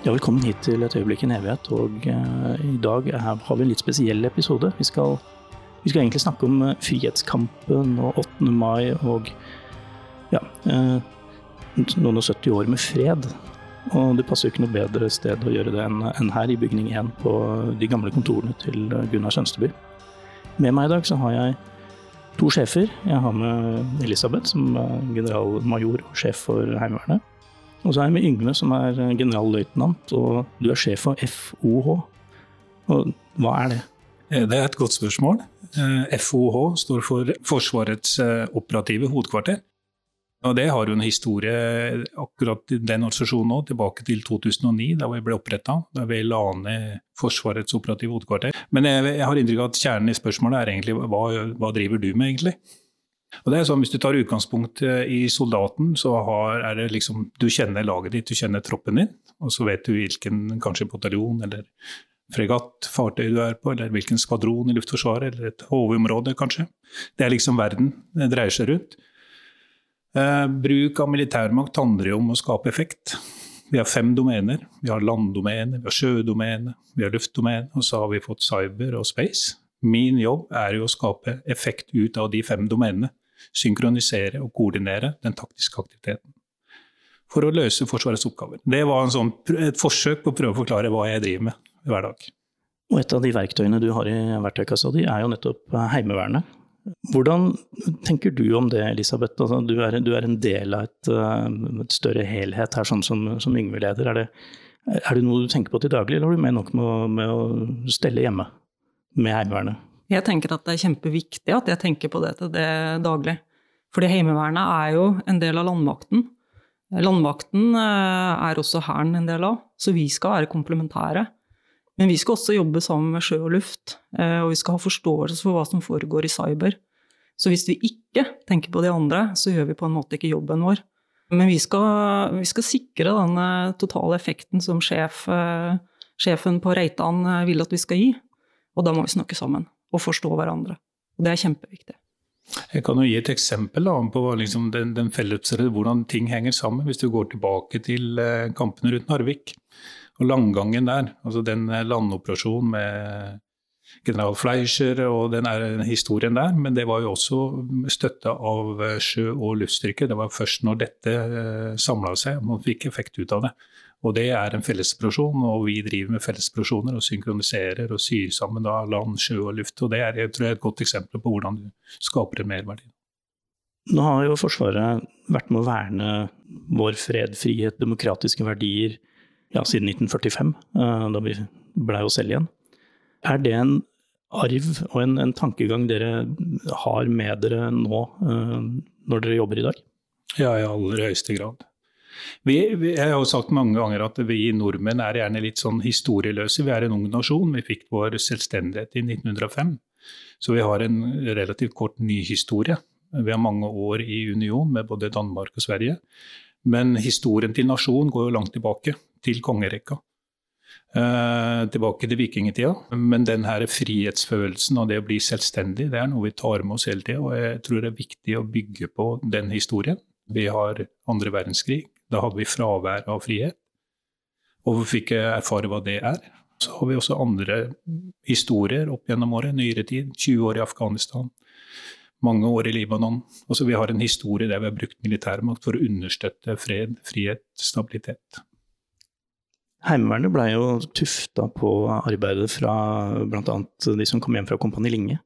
Ja, velkommen hit til Et øyeblikk i en evighet. Og uh, i dag er, har vi en litt spesiell episode. Vi skal, vi skal egentlig snakke om uh, frihetskampen og 8. mai og ja, uh, noen og 70 år med fred. Og det passer jo ikke noe bedre sted å gjøre det enn, en her i bygning 1 på de gamle kontorene til Gunnar Sønsteby. Med meg i dag så har jeg to sjefer. Jeg har med Elisabeth, som er generalmajor og sjef for Heimevernet. Og så er jeg med Yngve, som er generalløytnant, og du er sjef for FOH. Og hva er det? Eh, det er et godt spørsmål. FOH eh, står for Forsvarets eh, operative hovedkvarter. Og Det har jo en historie, akkurat den organisasjonen nå, tilbake til 2009, da vi ble oppretta. Da vi la ned Forsvarets operative hovedkvarter. Men jeg, jeg har inntrykk av at kjernen i spørsmålet er egentlig hva, hva driver du med, egentlig? Og det er sånn, Hvis du tar utgangspunkt eh, i soldaten, så har, er det liksom Du kjenner laget ditt, du kjenner troppen din, og så vet du hvilken kanskje bataljon eller fregatt, fartøy du er på, eller hvilken skvadron i Luftforsvaret, eller et HV-område, kanskje. Det er liksom verden det dreier seg rundt. Eh, bruk av militærmakt handler jo om å skape effekt. Vi har fem domener. Vi har landdomene, vi har sjødomene, vi har luftdomene, og så har vi fått cyber og space. Min jobb er jo å skape effekt ut av de fem domenene synkronisere og koordinere den taktiske aktiviteten. For å løse Forsvarets oppgaver. Det var sånn, et forsøk på å prøve å forklare hva jeg driver med hver dag. Og et av de verktøyene du har i verktøykassa di, er jo nettopp Heimevernet. Hvordan tenker du om det, Elisabeth? Altså, du, er, du, er, en del av et, eh, et større helhet her, sånn som, som Yngve leder. Er det, er det, noe du tenker på til daglig, eller har du mer nok med med å stelle hjemme med Heimevernet? Jeg tenker at det er kjempeviktig at jeg tenker på det til det daglig. Fordi Heimevernet er jo en del av landmakten. Landmakten eh, er også Hæren en del av, så vi skal være komplementære. Men vi skal også jobbe sammen med sjø og luft, eh, og vi skal ha forståelse for hva som foregår i cyber. Så hvis vi ikke tenker på de andre, så gjør vi på en måte ikke jobben vår. Men vi skal, vi skal sikre den totale effekten som sjef, eh, sjefen på Reitan vil at vi skal gi. Og da må vi snakke sammen og forstå hverandre. Og det er kjempeviktig. Jeg kan jo gi et eksempel da, på liksom den, den felles, hvordan ting henger sammen. Hvis du går tilbake til eh, kampene rundt Narvik og landgangen der. altså Den eh, landoperasjonen med general Fleischer og den historien der. Men det var jo også støtte av eh, sjø- og luftstyrke. Det var først når dette samla seg man fikk effekt ut av det. Og det er en fellesproduksjon, og vi driver med fellesproduksjoner og synkroniserer og syr sammen da, land, sjø og luft. Og det er jeg tror jeg, et godt eksempel på hvordan du skaper en merverdi. Nå har jo Forsvaret vært med å verne vår fred, frihet, demokratiske verdier ja, siden 1945, eh, da vi blei oss selv igjen. Er det en arv og en, en, tankegang dere har med dere nå, eh, når dere jobber i dag? Ja, i aller høyeste grad. Vi, vi, jeg har jo sagt mange ganger at vi nordmenn er gjerne litt sånn historieløse. Vi er en ung nasjon. Vi fikk vår selvstendighet i 1905. Så vi har en relativt kort ny historie. Vi har mange år i union med både Danmark og Sverige. Men historien til nasjonen går jo langt tilbake, til kongerekka. Eh, tilbake til vikingtida. Men den her frihetsfølelsen og det å bli selvstendig, det er noe vi tar med oss hele tida. Og jeg tror det er viktig å bygge på den historien. Vi har andre verdenskrig, da hadde vi fravær av frihet. Og vi fikk erfare hva det er. Så har vi også andre historier opp gjennom året. Nyere tid. 20 år i Afghanistan. Mange år i Libanon. Også vi har en historie der vi har brukt militærmakt for å understøtte fred, frihet, stabilitet. Heimevernet ble jo tufta på arbeidet fra bl.a. de som kom hjem fra Kompani Linge.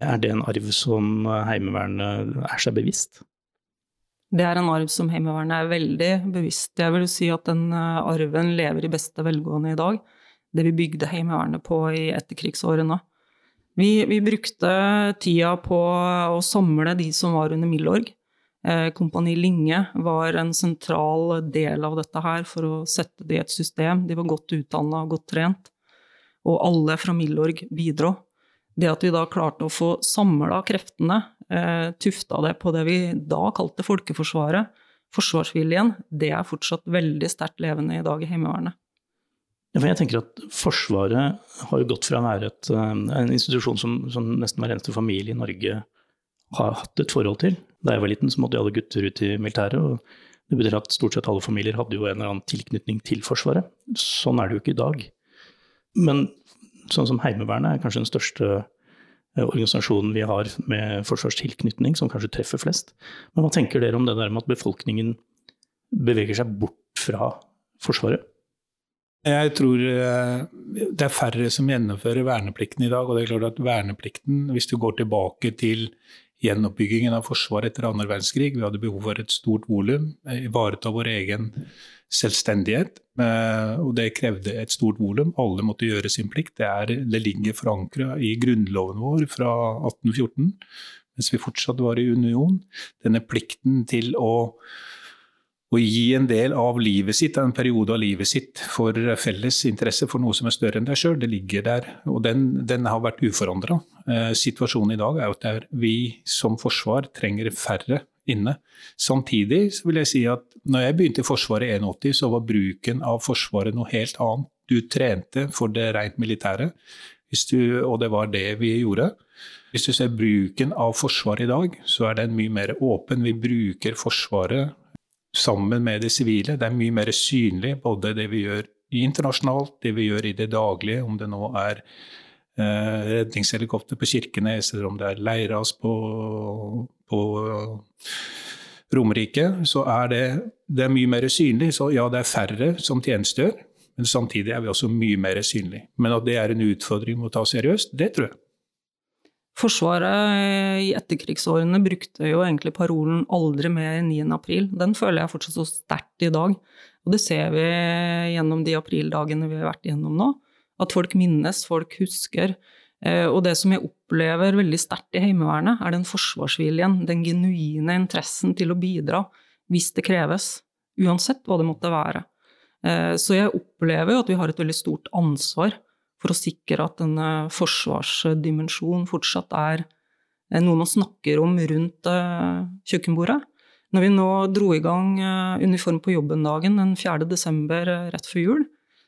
Er det en arv som Heimevernet er seg bevisst? Det er en arv som Heimevernet er veldig bevisst. Jeg vil si at den eh, arven lever i beste velgående i dag. Det vi bygde Heimevernet på i etterkrigsårene. Vi, vi brukte tida på å samle de som var under Milorg. Eh, Kompani Linge var en sentral del av dette her for å sette det i et system. De var godt utdanna og godt trent. Og alle fra Milorg bidro. Det at vi da klarte å få samla kreftene, eh, tufta det på det vi da kalte Folkeforsvaret, forsvarsviljen, det er fortsatt veldig sterkt levende i dag i Heimevernet. Jeg tenker at Forsvaret har gått fra å være et, eh, en institusjon som, som, nesten hver eneste familie i Norge har hatt et forhold til. Da jeg var liten, så måtte alle gutter ut i militæret. og Det betyr at stort sett alle familier hadde jo en eller annen tilknytning til Forsvaret. Sånn er det jo ikke i dag. Men sånn som Heimevernet er kanskje den største organisasjonen vi har med forsvarstilknytning, som kanskje treffer flest. Men hva tenker dere om det der med at befolkningen beveger seg bort fra Forsvaret? Jeg tror eh, det er færre som gjennomfører verneplikten i dag. Og det er klart at verneplikten, hvis du går tilbake til gjenoppbyggingen av Forsvaret etter andre verdenskrig. Vi hadde behov for et stort volum, eh, ivareta vår egen selvstendighet. Eh, og det krevde et stort volum. Alle måtte gjøre sin plikt. Det, er, det ligger forankra i grunnloven vår fra 1814, mens vi fortsatt var i union. Denne plikten til å å gi en del av livet sitt, en periode av livet sitt, for felles interesse for noe som er større enn deg sjøl, det ligger der. Og den, den har vært uforandra. Eh, situasjonen i dag er at vi som forsvar trenger færre inne. Samtidig vil jeg si at når jeg begynte i Forsvaret i 81, så var bruken av Forsvaret noe helt annet. Du trente for det rent militære, du, og det var det vi gjorde. Hvis du ser bruken av Forsvaret i dag, så er den mye mer åpen. Vi bruker Forsvaret sammen med det sivile. Det er mye mer synlig, både det vi gjør internasjonalt, det vi gjør i det daglige, om det nå er redningshelikopter på Kirkenes, eller om det er Leiras på, på Romerike, så er det, det er mye mer synlig. Så ja, det er færre som tjenestegjør, men samtidig er vi også mye mer synlige. Men at det er en utfordring å ta seriøst, det tror jeg. Forsvaret i etterkrigsårene brukte jo egentlig parolen 'aldri mer 9. april'. Den føler jeg fortsatt så sterkt i dag. Og det ser vi gjennom de aprildagene vi har vært gjennom nå. At folk minnes, folk husker. Eh, og det som jeg opplever veldig sterkt i Heimevernet, er den forsvarsviljen, den genuine interessen til å bidra hvis det kreves. Uansett hva det måtte være. Eh, så jeg opplever jo at vi har et veldig stort ansvar for å sikre at denne forsvarsdimensjonen fortsatt er eh, noe man snakker om rundt kjøkkenbordet. Når vi nå dro i gang Uniform på jobben-dagen den 4. desember rett før jul,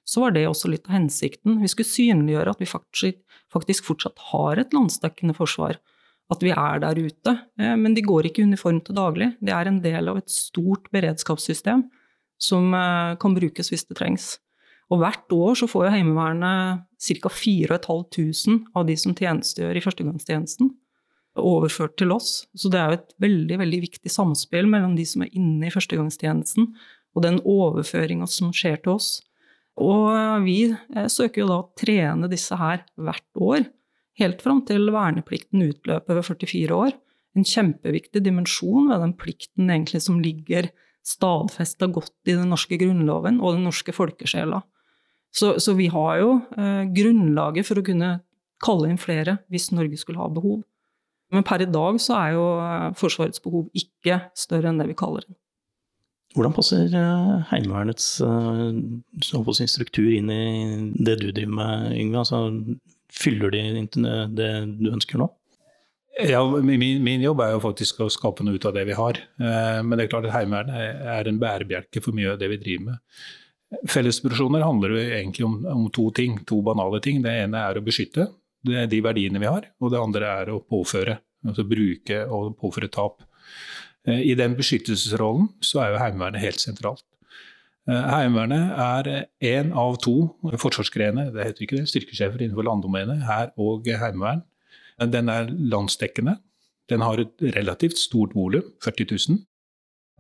så var det også litt av hensikten. Vi skulle synliggjøre at vi faktisk, faktisk fortsatt har et landsdekkende forsvar. At vi er der ute. Men de går ikke i uniform til daglig. De er en del av et stort beredskapssystem som kan brukes hvis det trengs. Og hvert år så får jo Heimevernet ca. 4500 av de som tjenestegjør i førstegangstjenesten, overført til oss. Så det er jo et veldig, veldig viktig samspill mellom de som er inne i førstegangstjenesten, og den overføringa som skjer til oss. Og vi eh, søker jo da å trene disse her hvert år, helt fram til verneplikten utløper ved 44 år. En kjempeviktig dimensjon ved den plikten egentlig som ligger stadfesta godt i den norske grunnloven og den norske folkesjela. Så, så vi har jo eh, grunnlaget for å kunne kalle inn flere hvis Norge skulle ha behov. Men per i dag så er jo eh, Forsvarets behov ikke større enn det vi kaller det. Hvordan passer eh, Heimevernets si, struktur inn i det du driver med, Yngve? Altså, fyller de det du ønsker nå? Ja, min, min, jobb er jo faktisk å skape noe ut av det vi har. Men det er klart at Heimevernet er en bærebjelke for mye av det vi driver med. Fellesprosjoner handler jo egentlig om, om, to ting, to banale ting. Det ene er å beskytte de verdiene vi har, og det andre er å påføre. Altså bruke og påføre tap. Eh, I den beskyttelsesrollen så er jo Heimevernet helt sentralt. Eh, Heimevernet er én av to forsvarsgrener, det heter ikke det, styrkesjefer innenfor landdomenet, hær og heimevern. Den er landsdekkende. Den har et relativt stort volum, 40 000.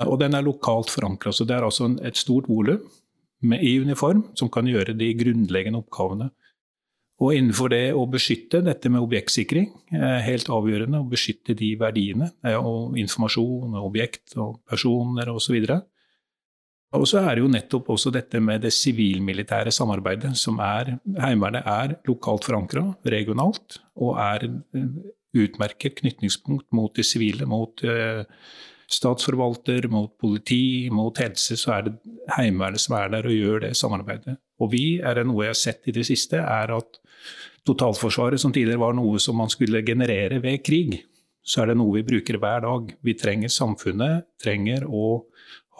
Og den er lokalt forankra, så det er altså et stort volum i uniform som kan gjøre de grunnleggende oppgavene. Og innenfor det å beskytte dette med objektsikring er helt avgjørende. Å beskytte de verdiene. Og informasjon, objekt og personer osv. Og så er det jo nettopp også dette med det sivilmilitære samarbeidet, som er Heimevernet er lokalt forankra, regionalt, og er utmerket knytningspunkt mot det sivile, mot eh, statsforvalter, mot politi, mot helse, så er det Heimevernet som er der og gjør det samarbeidet. Og vi, er det noe jeg har sett i det siste, er at totalforsvaret, som tidligere var noe som man skulle generere ved krig, så er det noe vi bruker hver dag. Vi trenger samfunnet, trenger å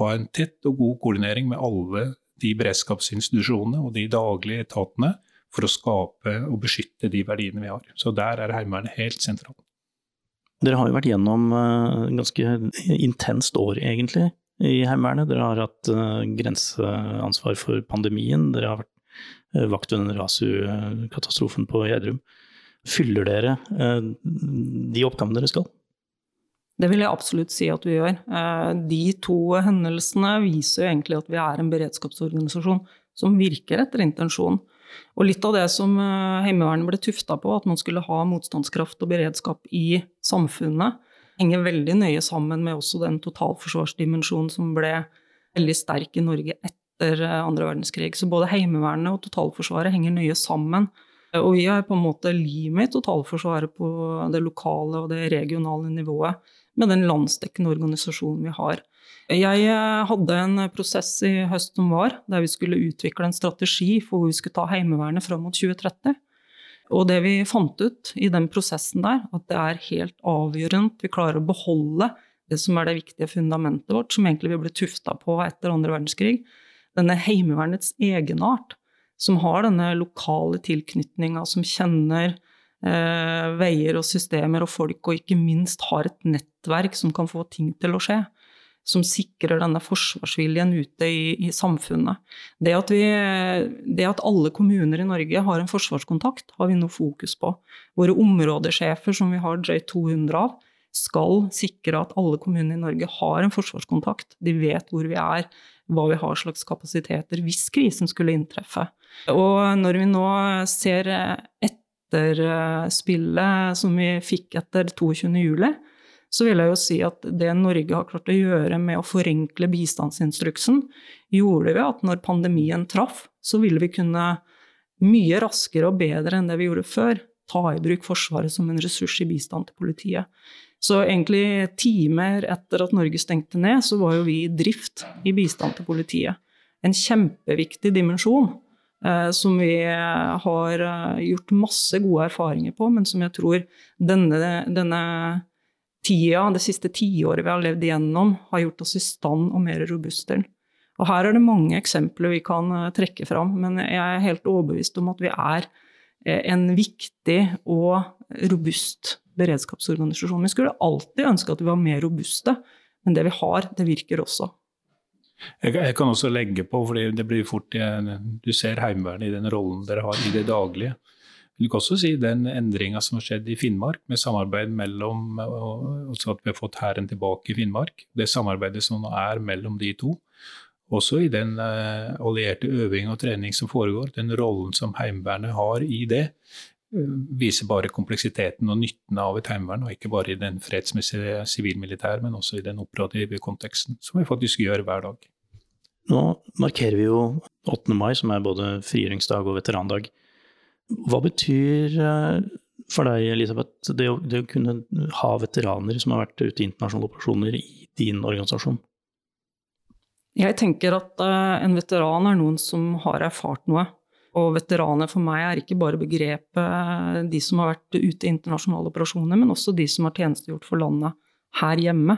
ha en tett og god koordinering med alle de beredskapsinstitusjonene og de daglige etatene for å skape og beskytte de verdiene vi har. Så der er Heimevernet helt sentralt. Dere har jo vært gjennom et eh, ganske intenst år, egentlig, i Heimevernet. Dere har hatt uh, grenseansvar for pandemien. Dere har vært uh, vakt under Rasu-katastrofen på Gjerdrum. Fyller dere uh, de oppgavene dere skal? Det vil jeg absolutt si at vi gjør. De to hendelsene viser jo egentlig at vi er en beredskapsorganisasjon som virker etter intensjonen. Og litt av det som Heimevernet ble tufta på, at man skulle ha motstandskraft og beredskap i samfunnet, henger veldig nøye sammen med også den totalforsvarsdimensjonen som ble veldig sterk i Norge etter eh, andre verdenskrig. Så både Heimevernet og totalforsvaret henger nøye sammen. Og vi har på en måte limet totalforsvaret på det lokale og det regionale nivået med den landsdekkende organisasjonen vi har. Jeg eh, hadde en prosess i høst som var, der vi skulle utvikle en strategi for hvor vi skulle ta Heimevernet fram mot 2030. Og det vi fant ut i den prosessen der, at det er helt avgjørende at vi klarer å beholde det som er det viktige fundamentet vårt, som egentlig vi ble tufta på etter andre verdenskrig. Denne heimevernets egenart, som har denne lokale tilknytninga, som kjenner eh, veier og systemer og folk, og ikke minst har et nettverk som kan få ting til å skje som sikrer denne forsvarsviljen ute i, i samfunnet. Det at, vi, det at, alle kommuner i Norge har en forsvarskontakt, har vi nå fokus på. Våre områdesjefer, som vi har J200 av, skal sikre at alle kommuner i Norge har en forsvarskontakt. De vet hvor vi er, hva vi har slags kapasiteter hvis krisen skulle inntreffe. Og når vi nå ser etterspillet som vi fikk etter 22.07, så vil jeg jo si at det Norge har klart å gjøre med å forenkle bistandsinstruksen, gjorde vi at når pandemien traff, så ville vi kunne mye raskere og bedre enn det vi gjorde før, ta i bruk Forsvaret som en ressurs i bistand til politiet. Så egentlig timer etter at Norge stengte ned, så var jo vi i drift i bistand til politiet. En kjempeviktig dimensjon eh, som vi har eh, gjort masse gode erfaringer på, men som jeg tror denne, denne tida, det siste tiåret vi har levd igjennom, har gjort oss i stand og mer robuste. Og her er det mange eksempler vi kan eh, trekke fram, men jeg er helt overbevist om at vi er eh, en viktig og robust beredskapsorganisasjon. Vi skulle alltid ønske at vi var mer robuste, men det vi har, det virker også. Jeg, kan også legge på, for det blir fort Du ser Heimevernet i den rollen dere har i det daglige. Vil også si den endringa som har skjedd i Finnmark, med samarbeid mellom altså At vi har fått hæren tilbake i Finnmark. Det samarbeidet som nå er mellom de to. Også i den uh, allierte øving og trening som foregår. Den rollen som Heimevernet har i det, uh, viser bare kompleksiteten og nytten av et heimevern. Og ikke bare i den fredsmessige sivilmilitære, men også i den operative konteksten, som vi faktisk gjør hver dag. Nå markerer vi jo 8. mai, som er både frigjøringsdag og veterandag. Hva betyr eh, for deg, Elisabeth, det å, det å, kunne ha veteraner som har vært ute i internasjonale operasjoner i din organisasjon? Jeg tenker at uh, en veteran er noen som har erfart noe. Og veteraner for meg er ikke bare begrepet uh, de som har vært ute i internasjonale operasjoner, men også de som har tjenestegjort for landet her hjemme.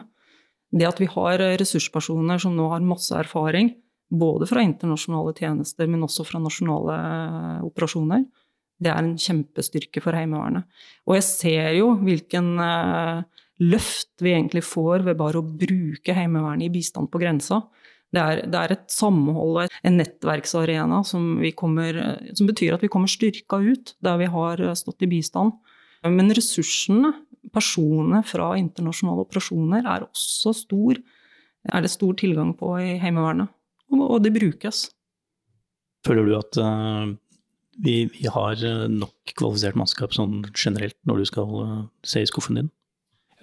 Det at vi har ressurspersoner som nå har masse erfaring, både fra internasjonale tjenester, men også fra nasjonale operasjoner, det er en kjempestyrke for Heimevernet. Og jeg ser jo hvilken uh, løft vi egentlig får ved bare å bruke Heimevernet i bistand på grensa. Det er, det er et samhold og en nettverksarena som, kommer, som, betyr at vi kommer styrka ut der vi har stått i bistand. Men ressursene, personene fra internasjonale operasjoner, er også stor. Er det stor tilgang på i Heimevernet. Og, og det brukes. Føler du at uh vi, vi, har eh, nok kvalifisert mannskap sånn generelt når du skal uh, se i skuffen din?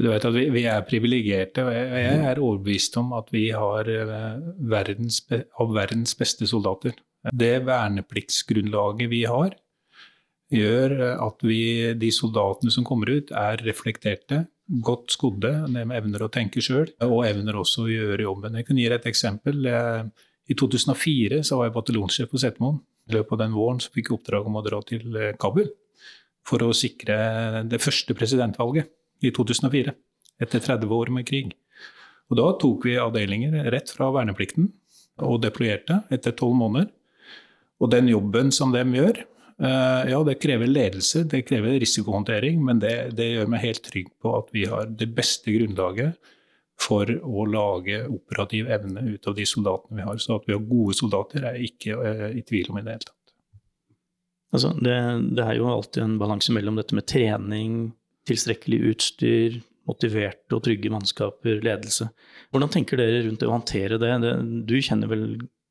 Du vet at Vi, vi er privilegerte, og jeg, jeg, er overbevist om at vi har uh, verdens, av verdens beste soldater. Det vernepliktsgrunnlaget vi har, gjør at vi, de soldatene som kommer ut, er reflekterte, godt skodde, de evner å tenke sjøl, og evner også å gjøre jobben. Jeg kan gi deg et eksempel. I 2004 så var jeg bataljonssjef på Setermoen. I løpet av den våren så fikk jeg oppdrag om å dra til eh, Kabul for å sikre det første presidentvalget i 2004, etter 30 år med krig. Og Da tok vi avdelinger rett fra verneplikten og deployerte etter tolv måneder. Og den jobben som de gjør, eh, ja, det krever ledelse, det krever risikohåndtering, men det, det, gjør meg helt trygg på at vi har det beste grunnlaget for å lage operativ evne ut av de soldatene vi har. Så at vi har gode soldater, er jeg ikke uh, i tvil om i det hele tatt. Altså, det, det, er jo alltid en balanse mellom dette med trening, tilstrekkelig utstyr, motiverte og trygge mannskaper, ledelse. Hvordan tenker dere rundt det å håndtere det? det du kjenner vel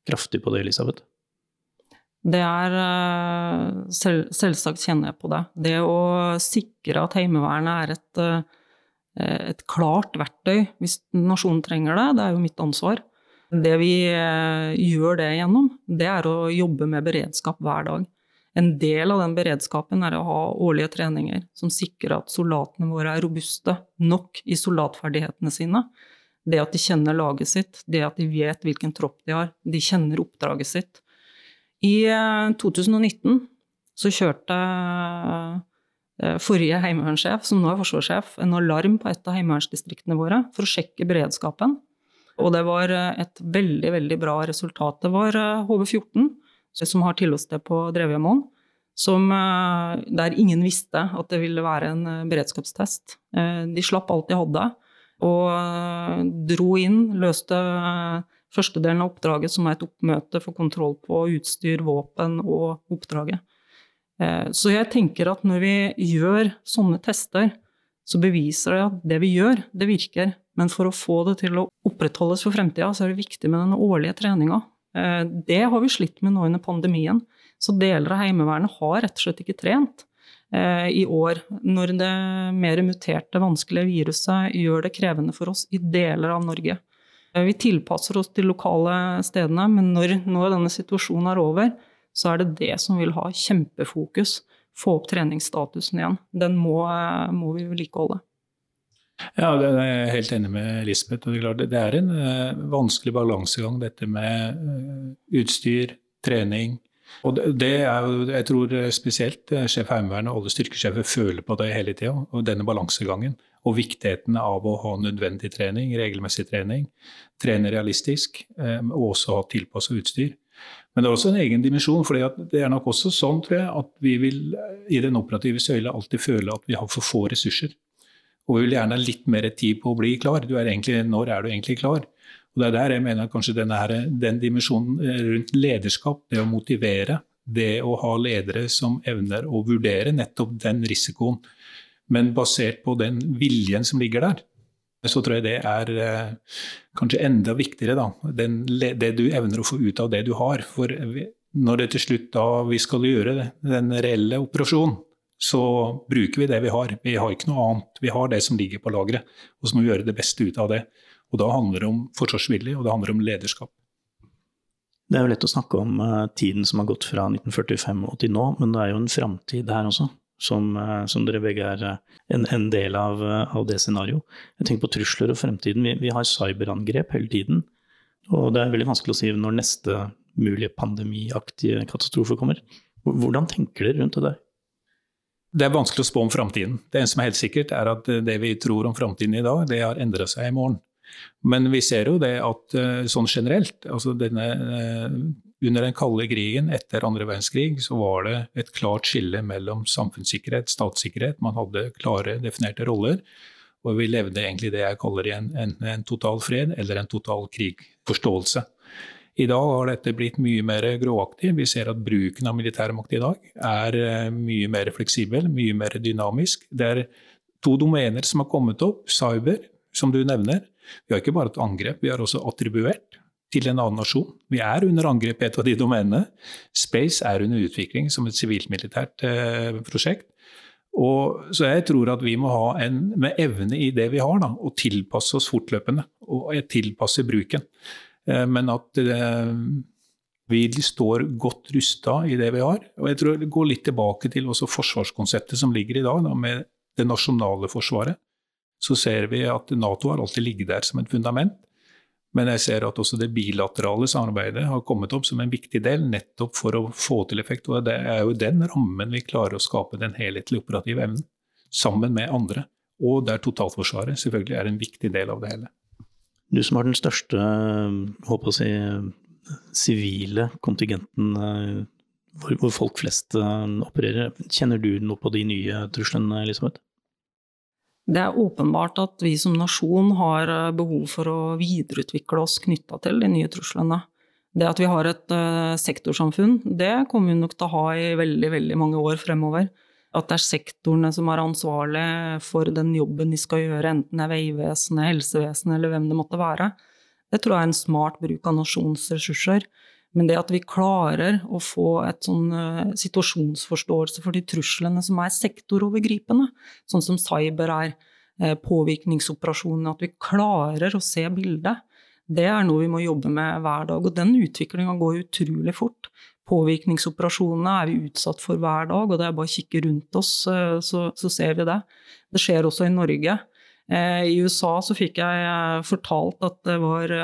kraftig på det, Elisabeth? Det er eh, selv, Selvsagt kjenner jeg på det. Det å sikre at Heimevernet er et, eh, et klart verktøy hvis nasjonen trenger det, det er jo mitt ansvar. Det vi eh, gjør det gjennom, det er å jobbe med beredskap hver dag. En del av den beredskapen er å ha årlige treninger som sikrer at soldatene våre er robuste nok i soldatferdighetene sine. Det at de kjenner laget sitt, det at de vet hvilken tropp de har, de kjenner oppdraget sitt. I 2019 eh, så kjørte eh, forrige heimevernssjef, som nå er forsvarssjef, en alarm på et av heimevernsdistriktene våre for å sjekke beredskapen. Og det var eh, et veldig, veldig bra resultat. Det var HV14 som har tilholdssted på Drevjamoen, der ingen visste at det ville være en beredskapstest. De slapp alt de hadde, og dro inn, løste første delen av oppdraget, som er et oppmøte for kontroll på utstyr, våpen og oppdraget. Eh, så jeg tenker at når vi gjør sånne tester, så beviser det at det vi gjør, det virker. Men for å få det til å opprettholdes for fremtida, så er det viktig med den årlige treninga. Eh, det har vi slitt med nå under pandemien. Så deler av Heimevernet har rett og slett ikke trent eh, i år, når det mer muterte, vanskelige viruset gjør det krevende for oss i deler av Norge. Vi tilpasser oss til lokale stedene, men når, når denne situasjonen er over, så er det det som vil ha kjempefokus. Få opp treningsstatusen igjen. Den må, eh, må vi vedlikeholde. Ja, det er jeg helt enig med Lisbeth. Det er en uh, vanskelig balansegang, dette med uh, utstyr, trening. Og det, det, er jo, Jeg tror spesielt sjef Heimevernet og alle styrkesjefer føler på det hele tida, denne balansegangen og viktigheten av å ha nødvendig trening, regelmessig trening, trene realistisk eh, og også ha tilpassa utstyr. Men det er også en egen dimensjon, for det er nok også sånn tror jeg, at vi vil i den operative søyle alltid føle at vi har for få ressurser. Og vi vil gjerne ha litt mer tid på å bli klar. Er egentlig, når er du egentlig klar? Og Det er der jeg mener at kanskje her, den dimensjonen eh, rundt lederskap, det å motivere, det å ha ledere som evner å vurdere nettopp den risikoen men basert på den viljen som ligger der, så tror jeg det er eh, kanskje enda viktigere, da. Den, det du evner å få ut av det du har. For når det til slutt da vi skal gjøre det, den reelle operasjonen, så bruker vi det vi har. Vi har ikke noe annet. Vi har det som ligger på lageret. Og så må vi gjøre det beste ut av det. Og da handler det om forsvarsvilje, og det handler om lederskap. Det er jo lett å snakke om uh, tiden som har gått fra 1945 og til nå, men det er jo en framtid her også som, eh, som, dere begge er eh, en, en del av, eh, av det scenarioet. Jeg tenker på trusler og fremtiden. Vi, vi, har cyberangrep hele tiden. Og det er veldig vanskelig å si når neste mulige pandemiaktige katastrofe kommer. Hvordan tenker dere rundt det der? Det er vanskelig å spå om framtiden. Det eneste som er helt sikkert, er at det vi tror om framtiden i dag, det har endra seg i morgen. Men vi ser jo det at sånn generelt, altså denne under den kalde krigen etter andre verdenskrig så var det et klart skille mellom samfunnssikkerhet, og statssikkerhet. Man hadde klare, definerte roller. Og vi levde egentlig det jeg kaller en, enten en total fred eller en total krigforståelse. I dag har dette blitt mye mer gråaktig. Vi ser at bruken av militærmakt i dag er eh, mye mer fleksibel, mye mer dynamisk. Det er to domener som har kommet opp. Cyber, som du nevner. Vi har ikke bare et angrep, vi har også attribuert til en annen nasjon. Vi er under angrep i et av de domenene. Space er under utvikling som et sivilt-militært eh, prosjekt. Og, så jeg tror at vi må ha en med evne i det vi har, da, og tilpasse oss fortløpende. Og tilpasse bruken. Eh, men at eh, vi står godt rusta i det vi har. Og jeg tror det går litt tilbake til også forsvarskonseptet som ligger i dag, da, med det nasjonale forsvaret. Så ser vi at Nato har alltid ligget der som et fundament. Men jeg ser at også det bilaterale samarbeidet har kommet opp som en viktig del, nettopp for å få til effekt. Og det er jo den rammen vi klarer å skape den helhetlige operative evnen, sammen med andre. Og der totalforsvaret selvfølgelig er en viktig del av det hele. Du som har den største håper å si, sivile kontingenten hvor, hvor folk flest opererer, kjenner du noe på de nye truslene, Elisabeth? Det er åpenbart at vi som nasjon har eh, behov for å videreutvikle oss knytta til de nye truslene. Det at vi har et uh, sektorsamfunn, det kommer vi nok til å ha i veldig, veldig mange år fremover. At det er sektorene som er ansvarlig for den jobben de skal gjøre, enten det er Vegvesenet, helsevesenet eller hvem det måtte være. Det tror jeg er en smart bruk av nasjonens ressurser. Men det at vi klarer å få et sånn uh, situasjonsforståelse for de truslene som er sektorovergripende, sånn som cyber er, uh, at vi klarer å se bildet, det er noe vi må jobbe med hver dag. Og den utviklinga går utrolig fort. Påvirkningsoperasjonene er vi utsatt for hver dag, og det er bare å kikke rundt oss, eh, så, så ser vi det. Det skjer også i Norge. Eh, I USA så fikk jeg eh, fortalt at det var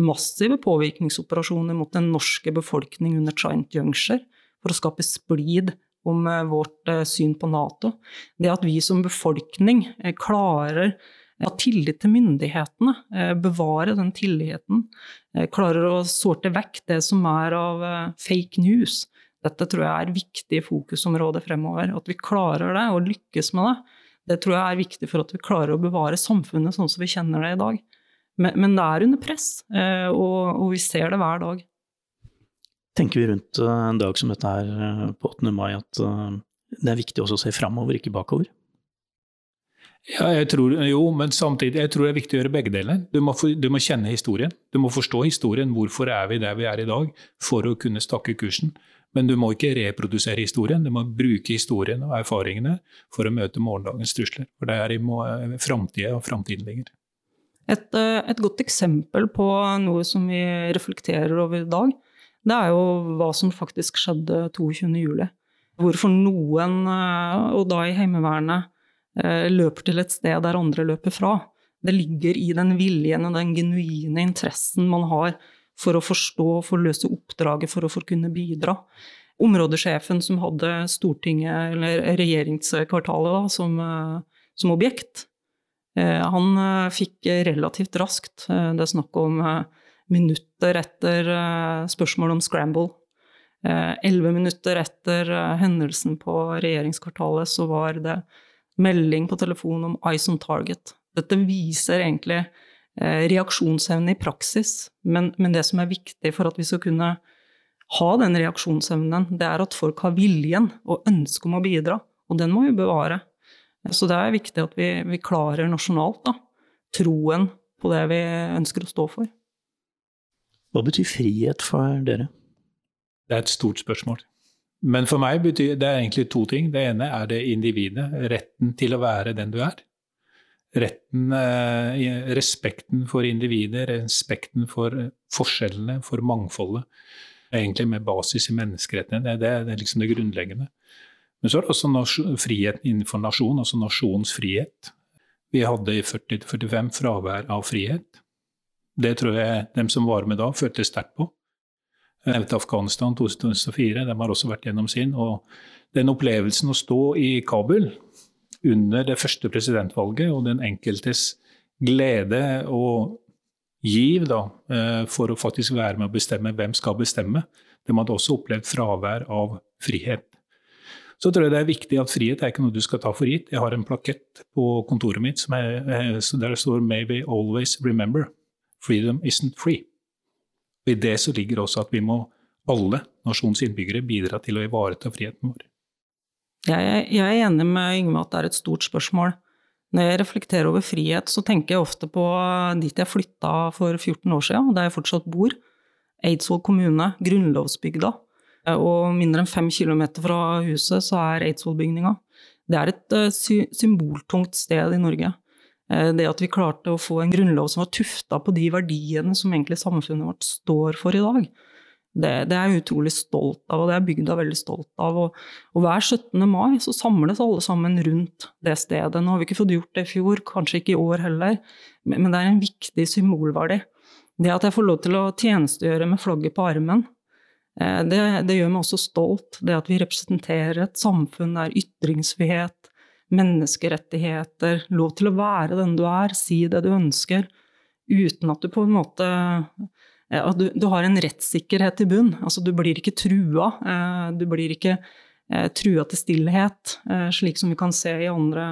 massive påvirkningsoperasjoner mot den norske befolkning under Giant Juncture for å skape splid om vårt syn på Nato. Det at vi som befolkning klarer ha tillit til myndighetene, eh, bevare den tilliten. Eh, klarer å sorte vekk det som er av eh, fake news. Dette tror jeg er viktige fokusområder fremover. At vi klarer det, og lykkes med det. Det tror jeg er viktig for at vi klarer å bevare samfunnet sånn som vi kjenner det i dag. Men, men det er under press, og, og, vi ser det hver dag. Tenker vi rundt en dag som dette her på 8. mai at det er viktig også å se framover, ikke bakover? Ja, jeg tror, jo, men samtidig jeg tror det er viktig å gjøre begge deler. Du må, du må, kjenne historien. Du må forstå historien. Hvorfor er vi der vi er i dag? For å kunne stakke kursen. Men du må ikke reprodusere historien. Du må bruke historien og erfaringene for å møte morgendagens trusler. For det er i framtida og framtiden ligger. Et, eh, et, godt eksempel på noe som vi reflekterer over i dag, det er jo hva som faktisk skjedde 22.07. Hvorfor noen, eh, og da i Heimevernet, Eh, løper til et sted der andre løper fra. Det ligger i den viljen og den genuine interessen man har for å forstå, for å løse oppdraget, for å få kunne bidra. Områdesjefen som hadde Stortinget, eller regjeringskvartalet, da, som, som, objekt, han fikk relativt raskt Det er snakk om minutter etter spørsmålet om scramble. Elleve minutter etter hendelsen på regjeringskvartalet så var det melding på telefon om Ice on Target. Dette viser egentlig eh, reaksjonsevne i praksis, men, men, det som er viktig for at vi skal kunne ha den reaksjonsevnen, det er at folk har viljen og ønsket om å bidra, og den må vi bevare. Så det er viktig at vi, vi klarer nasjonalt da, troen på det vi ønsker å stå for. Hva betyr frihet for dere? Det er et stort spørsmål. Men for meg betyr det egentlig to ting. Det ene er det individet. Retten til å være den du er. Retten, eh, respekten for individet, respekten for forskjellene, for mangfoldet. Egentlig med basis i menneskerettene. Det, det, er liksom det grunnleggende. Men så er det også friheten innenfor nasjon, altså nasjonens frihet. Vi hadde i 40-45 fravær av frihet. Det tror jeg dem som var med da, følte sterkt på Jeg nevnte Afghanistan 2004, de har også vært gjennom sin. Og den opplevelsen å stå i Kabul under det første presidentvalget og den enkeltes glede og giv da, eh, for å faktisk være med å bestemme hvem skal bestemme, de hadde også opplevd fravær av frihet. Så tror jeg det er viktig at frihet er ikke noe du skal ta for gitt. Jeg har en plakett på kontoret mitt er, eh, der det står 'May we always remember'. Freedom isn't free. Og I det så ligger også at vi må alle nasjonens innbyggere bidra til å ivareta friheten vår. Jeg er enig med Yngve at det er et stort spørsmål. Når jeg reflekterer over frihet, så tenker jeg ofte på dit jeg flytta for 14 år siden, og der jeg fortsatt bor. Eidsvoll kommune, grunnlovsbygda. Og mindre enn fem kilometer fra huset så er Eidsvollbygninga. Det er et sy symboltungt sted i Norge. Eh, det at vi klarte å få en grunnlov som var tufta på de verdiene som egentlig samfunnet vårt står for i dag, det, det er jeg utrolig stolt av, og det er bygda veldig stolt av. Og, og, hver 17. mai så samles alle sammen rundt det stedet. Nå har vi ikke fått gjort det i fjor, kanskje ikke i år heller, men, men det er en viktig symbolverdi. Det at jeg får lov til å tjenestegjøre med flagget på armen, eh, det, det gjør meg også stolt. Det at vi representerer et samfunn der ytringsfrihet, menneskerettigheter, lov til å være den du er, si det du ønsker, uten at du på en måte at du, du har en rettssikkerhet i bunn. Altså, du blir ikke trua. Eh, du blir ikke eh, trua til stillhet, eh, slik som vi kan se i andre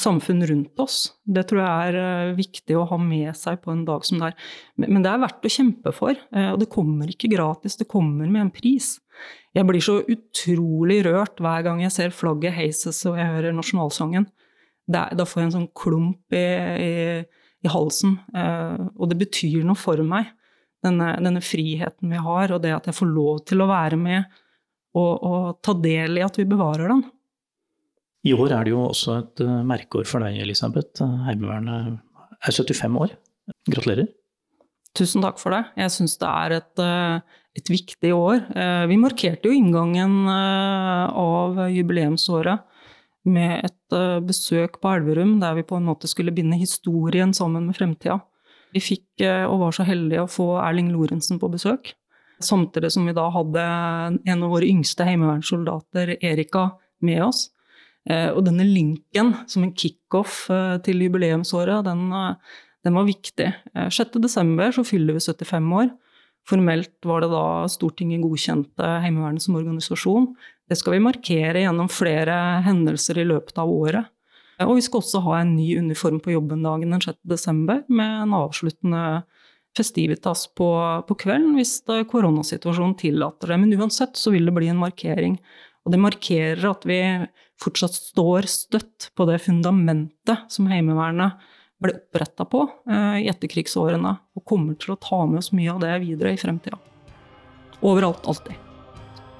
samfunn rundt oss. Det tror jeg er eh, viktig å ha med seg på en dag som det er. Men det er verdt å kjempe for, eh, og det kommer ikke gratis, det kommer med en pris. Jeg blir så utrolig rørt hver gang jeg ser flagget heises og jeg hører nasjonalsangen. Da får jeg en sånn klump i, i, i halsen, eh, og det betyr noe for meg. Denne, denne, friheten vi har, og det at jeg får lov til å være med og, og ta del i at vi bevarer den. I år er det jo også et uh, merkeår for deg, Elisabeth. Heimevernet er 75 år. Gratulerer. Tusen takk for det. Jeg syns det er et, uh, et, viktig år. Uh, vi markerte jo inngangen av jubileumsåret med et besøk på Elverum, der vi på en måte skulle binde historien sammen med fremtida. Vi fikk, og var så heldige, å få Erling Lorentzen på besøk. Samtidig som vi da hadde en av våre yngste heimevernssoldater, Erika, med oss. Eh, og denne linken som en kickoff eh, til jubileumsåret, den, eh, den var viktig. 6.12. så fyller vi 75 år. Formelt var det da Stortinget godkjente Heimevernet som organisasjon. Det skal vi markere gjennom flere hendelser i løpet av året. Og vi skal også ha en ny uniform på jobben dagen den 6.12. med en avsluttende festivitas på, på kvelden hvis koronasituasjonen tillater det. Men uansett så vil det bli en markering. Og det markerer at vi fortsatt står støtt på det fundamentet som Heimevernet ble oppretta på eh, i etterkrigsårene, og kommer til å ta med oss mye av det videre i fremtida. Overalt, alltid.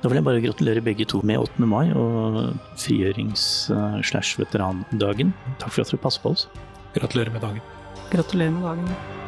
Da vil jeg bare gratulere begge to med 8. mai og frigjørings-slash-veterandagen. Takk for at dere passer på oss. Gratulerer med dagen. Gratulerer med dagen.